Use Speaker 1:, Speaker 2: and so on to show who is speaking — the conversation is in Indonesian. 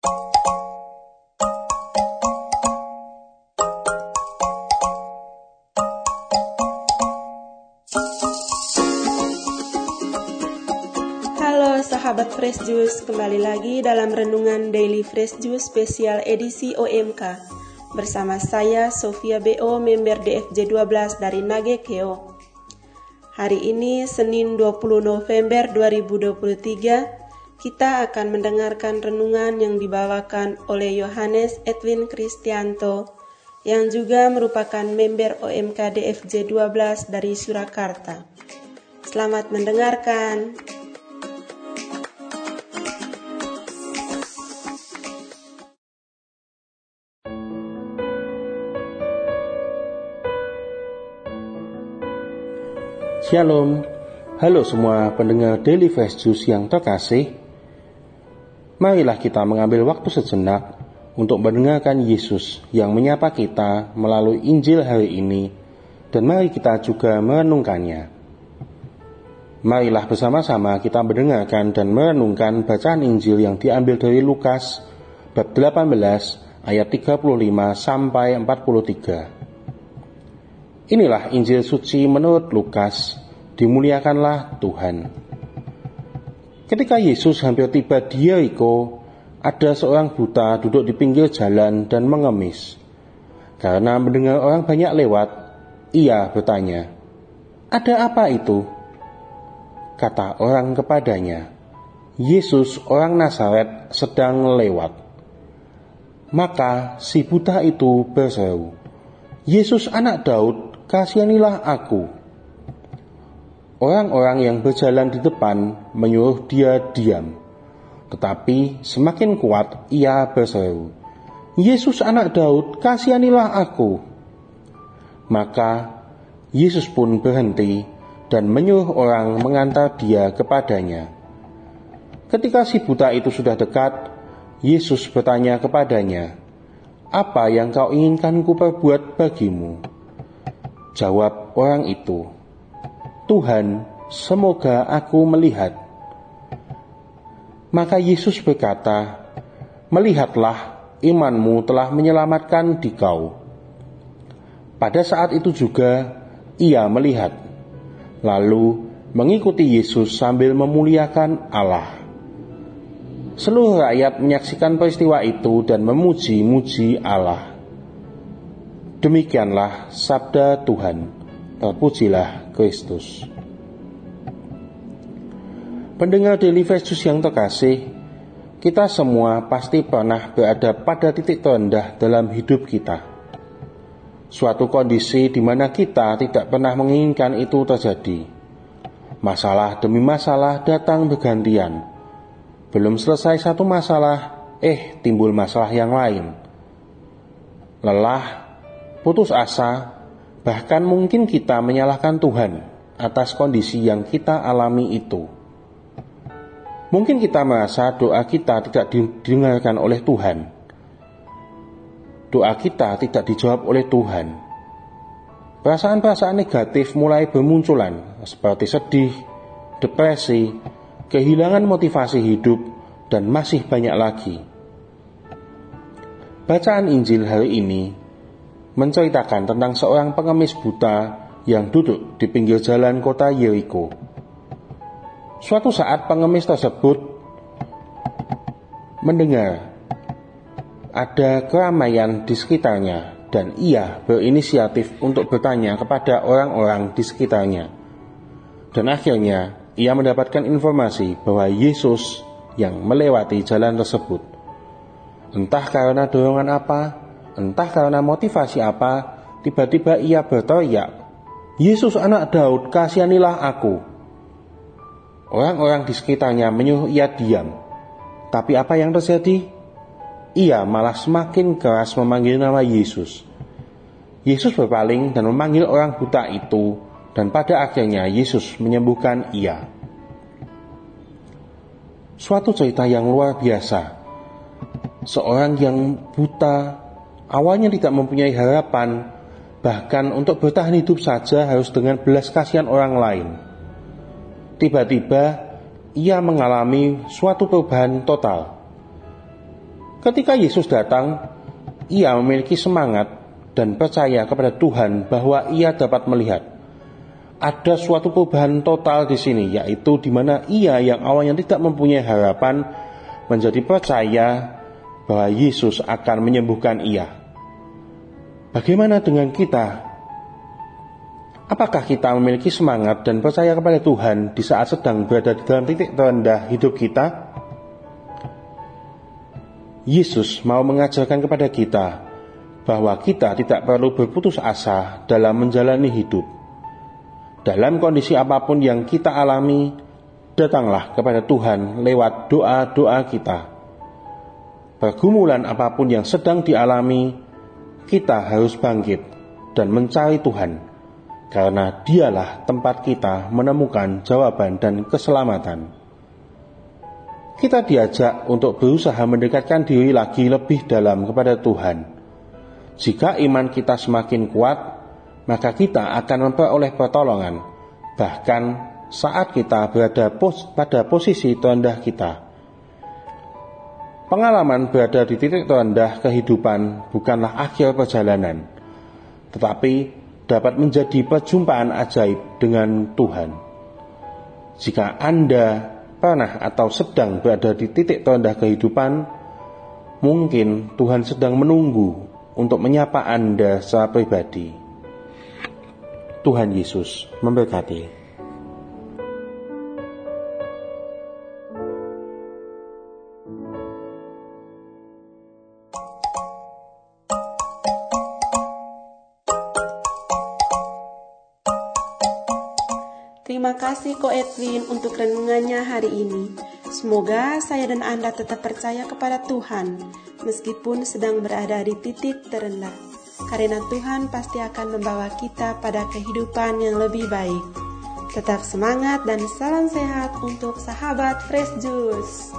Speaker 1: Halo sahabat Fresh Juice, kembali lagi dalam renungan Daily Fresh Juice spesial edisi OMK bersama saya Sofia BO member DFJ 12 dari Nage Keo. Hari ini Senin 20 November 2023 kita akan mendengarkan renungan yang dibawakan oleh Yohanes Edwin Kristianto yang juga merupakan member OMK DFJ 12 dari Surakarta. Selamat mendengarkan.
Speaker 2: Shalom, halo semua pendengar Daily Fresh Juice yang terkasih. Marilah kita mengambil waktu sejenak untuk mendengarkan Yesus yang menyapa kita melalui Injil hari ini dan mari kita juga merenungkannya. Marilah bersama-sama kita mendengarkan dan merenungkan bacaan Injil yang diambil dari Lukas bab 18 ayat 35 sampai 43. Inilah Injil suci menurut Lukas, dimuliakanlah Tuhan. Ketika Yesus hampir tiba di Yeriko, ada seorang buta duduk di pinggir jalan dan mengemis. Karena mendengar orang banyak lewat, ia bertanya, "Ada apa itu?" Kata orang kepadanya, "Yesus orang Nazaret sedang lewat." Maka si buta itu berseru, "Yesus anak Daud, kasihanilah aku. Orang-orang yang berjalan di depan menyuruh dia diam. Tetapi semakin kuat ia berseru, Yesus anak Daud, kasihanilah aku. Maka Yesus pun berhenti dan menyuruh orang mengantar dia kepadanya. Ketika si buta itu sudah dekat, Yesus bertanya kepadanya, "Apa yang kau inginkan ku perbuat bagimu?" Jawab orang itu, Tuhan, semoga aku melihat. Maka Yesus berkata, Melihatlah, imanmu telah menyelamatkan di kau. Pada saat itu juga ia melihat, lalu mengikuti Yesus sambil memuliakan Allah. Seluruh rakyat menyaksikan peristiwa itu dan memuji-muji Allah. Demikianlah sabda Tuhan. Terpujilah Kristus. Pendengar Daily Versus yang terkasih, kita semua pasti pernah berada pada titik terendah dalam hidup kita. Suatu kondisi di mana kita tidak pernah menginginkan itu terjadi. Masalah demi masalah datang bergantian. Belum selesai satu masalah, eh timbul masalah yang lain. Lelah putus asa, bahkan mungkin kita menyalahkan Tuhan atas kondisi yang kita alami itu. Mungkin kita merasa doa kita tidak didengarkan oleh Tuhan. Doa kita tidak dijawab oleh Tuhan. Perasaan-perasaan negatif mulai bermunculan seperti sedih, depresi, kehilangan motivasi hidup, dan masih banyak lagi. Bacaan Injil hari ini menceritakan tentang seorang pengemis buta yang duduk di pinggir jalan kota Yeriko. Suatu saat pengemis tersebut mendengar ada keramaian di sekitarnya dan ia berinisiatif untuk bertanya kepada orang-orang di sekitarnya. Dan akhirnya ia mendapatkan informasi bahwa Yesus yang melewati jalan tersebut. Entah karena dorongan apa, Entah karena motivasi apa, tiba-tiba ia berteriak, Yesus anak Daud, kasihanilah aku. Orang-orang di sekitarnya menyuruh ia diam. Tapi apa yang terjadi? Ia malah semakin keras memanggil nama Yesus. Yesus berpaling dan memanggil orang buta itu, dan pada akhirnya Yesus menyembuhkan ia. Suatu cerita yang luar biasa. Seorang yang buta Awalnya tidak mempunyai harapan, bahkan untuk bertahan hidup saja harus dengan belas kasihan orang lain. Tiba-tiba,,, ia mengalami suatu perubahan total. Ketika Yesus datang, ia memiliki semangat dan percaya kepada Tuhan bahwa ia dapat melihat. Ada suatu perubahan total di sini, yaitu di mana ia yang awalnya tidak mempunyai harapan menjadi percaya bahwa Yesus akan menyembuhkan ia. Bagaimana dengan kita? Apakah kita memiliki semangat dan percaya kepada Tuhan di saat sedang berada di dalam titik terendah hidup kita? Yesus mau mengajarkan kepada kita bahwa kita tidak perlu berputus asa dalam menjalani hidup. Dalam kondisi apa pun yang kita alami, datanglah kepada Tuhan lewat doa-doa kita. Pergumulan apa pun yang sedang dialami, kita harus bangkit dan mencari Tuhan, karena Dialah tempat kita menemukan jawaban dan keselamatan kita diajak untuk berusaha mendekatkan diri lagi lebih dalam kepada Tuhan. Jika iman kita semakin kuat, maka kita akan memperoleh pertolongan, bahkan saat kita berada pos pada posisi terendah kita. Pengalaman berada di titik terendah kehidupan bukanlah akhir perjalanan, tetapi dapat menjadi perjumpaan ajaib dengan Tuhan. Jika Anda pernah atau sedang berada di titik terendah kehidupan, mungkin Tuhan sedang menunggu untuk menyapa Anda secara pribadi. Tuhan Yesus memberkati.
Speaker 1: Terima kasih Ko Edwin untuk renungannya hari ini. Semoga saya dan Anda tetap percaya kepada Tuhan, meskipun sedang berada di titik terendah. Karena Tuhan pasti akan membawa kita pada kehidupan yang lebih baik. Tetap semangat dan salam sehat untuk sahabat Fresh Juice.